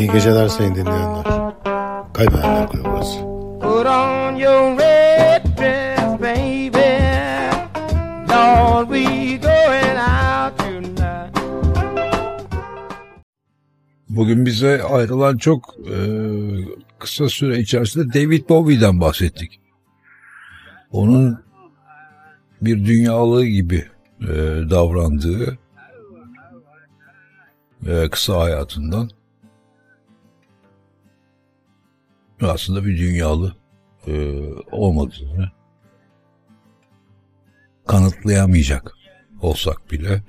İyi geceler sayın dinleyenler. Kaybedenler Kulübü burası. Put on your red dress, baby. Lord, we going out tonight. Bugün bize ayrılan çok e, kısa süre içerisinde David Bowie'den bahsettik. Onun bir dünyalığı gibi e, davrandığı e, kısa hayatından aslında bir dünyalı e, olmadığını kanıtlayamayacak olsak bile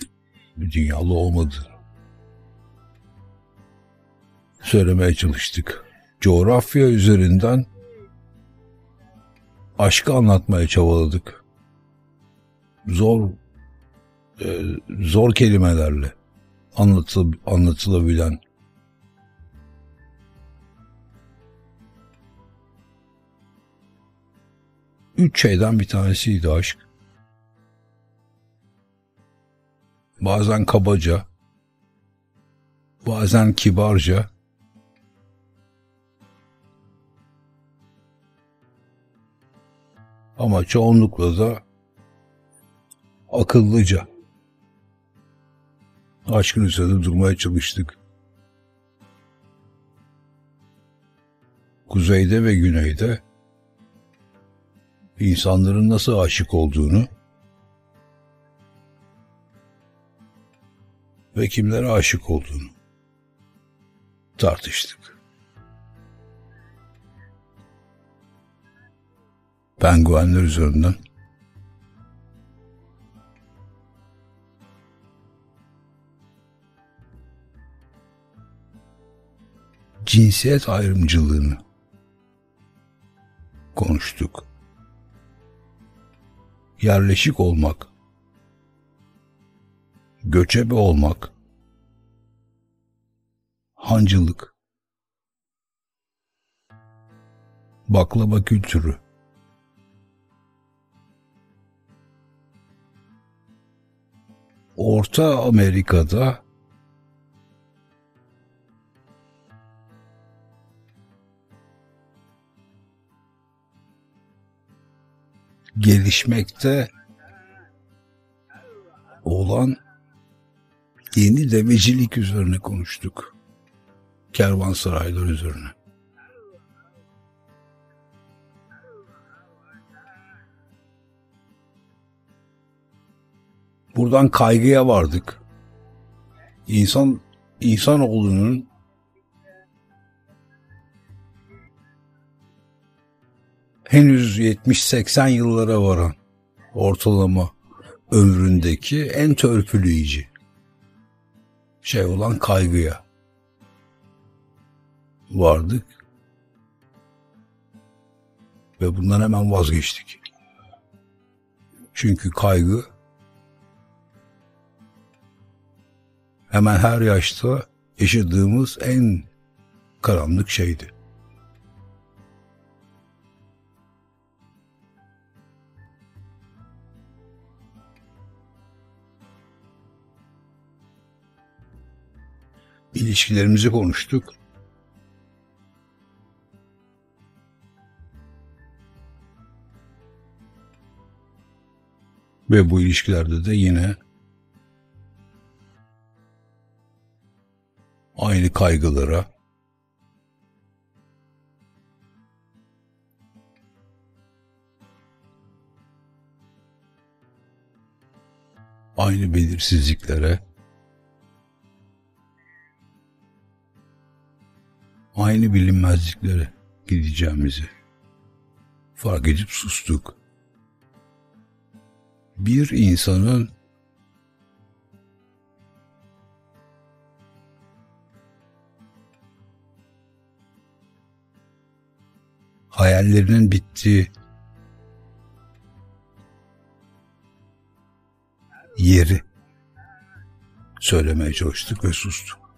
bir dünyalı olmadığını söylemeye çalıştık. Coğrafya üzerinden aşkı anlatmaya çabaladık. Zor e, zor kelimelerle anlatıl, anlatılabilen üç şeyden bir tanesiydi aşk. Bazen kabaca, bazen kibarca, ama çoğunlukla da akıllıca aşkın üzerinde durmaya çalıştık. Kuzeyde ve güneyde insanların nasıl aşık olduğunu ve kimlere aşık olduğunu tartıştık. Penguenler üzerinden cinsiyet ayrımcılığını konuştuk. Yerleşik olmak, göçebe olmak, hancılık, baklava kültürü, Orta Amerika'da gelişmekte olan yeni devecilik üzerine konuştuk. Kervansaraylar üzerine. Buradan kaygıya vardık. İnsan insanoğlunun henüz 70-80 yıllara varan ortalama ömründeki en törpüleyici şey olan kaygıya vardık ve bundan hemen vazgeçtik. Çünkü kaygı hemen her yaşta yaşadığımız en karanlık şeydi. İlişkilerimizi konuştuk. Ve bu ilişkilerde de yine aynı kaygılara, aynı belirsizliklere, aynı bilinmezliklere gideceğimizi fark edip sustuk. Bir insanın hayallerinin bittiği yeri söylemeye çalıştık ve sustuk.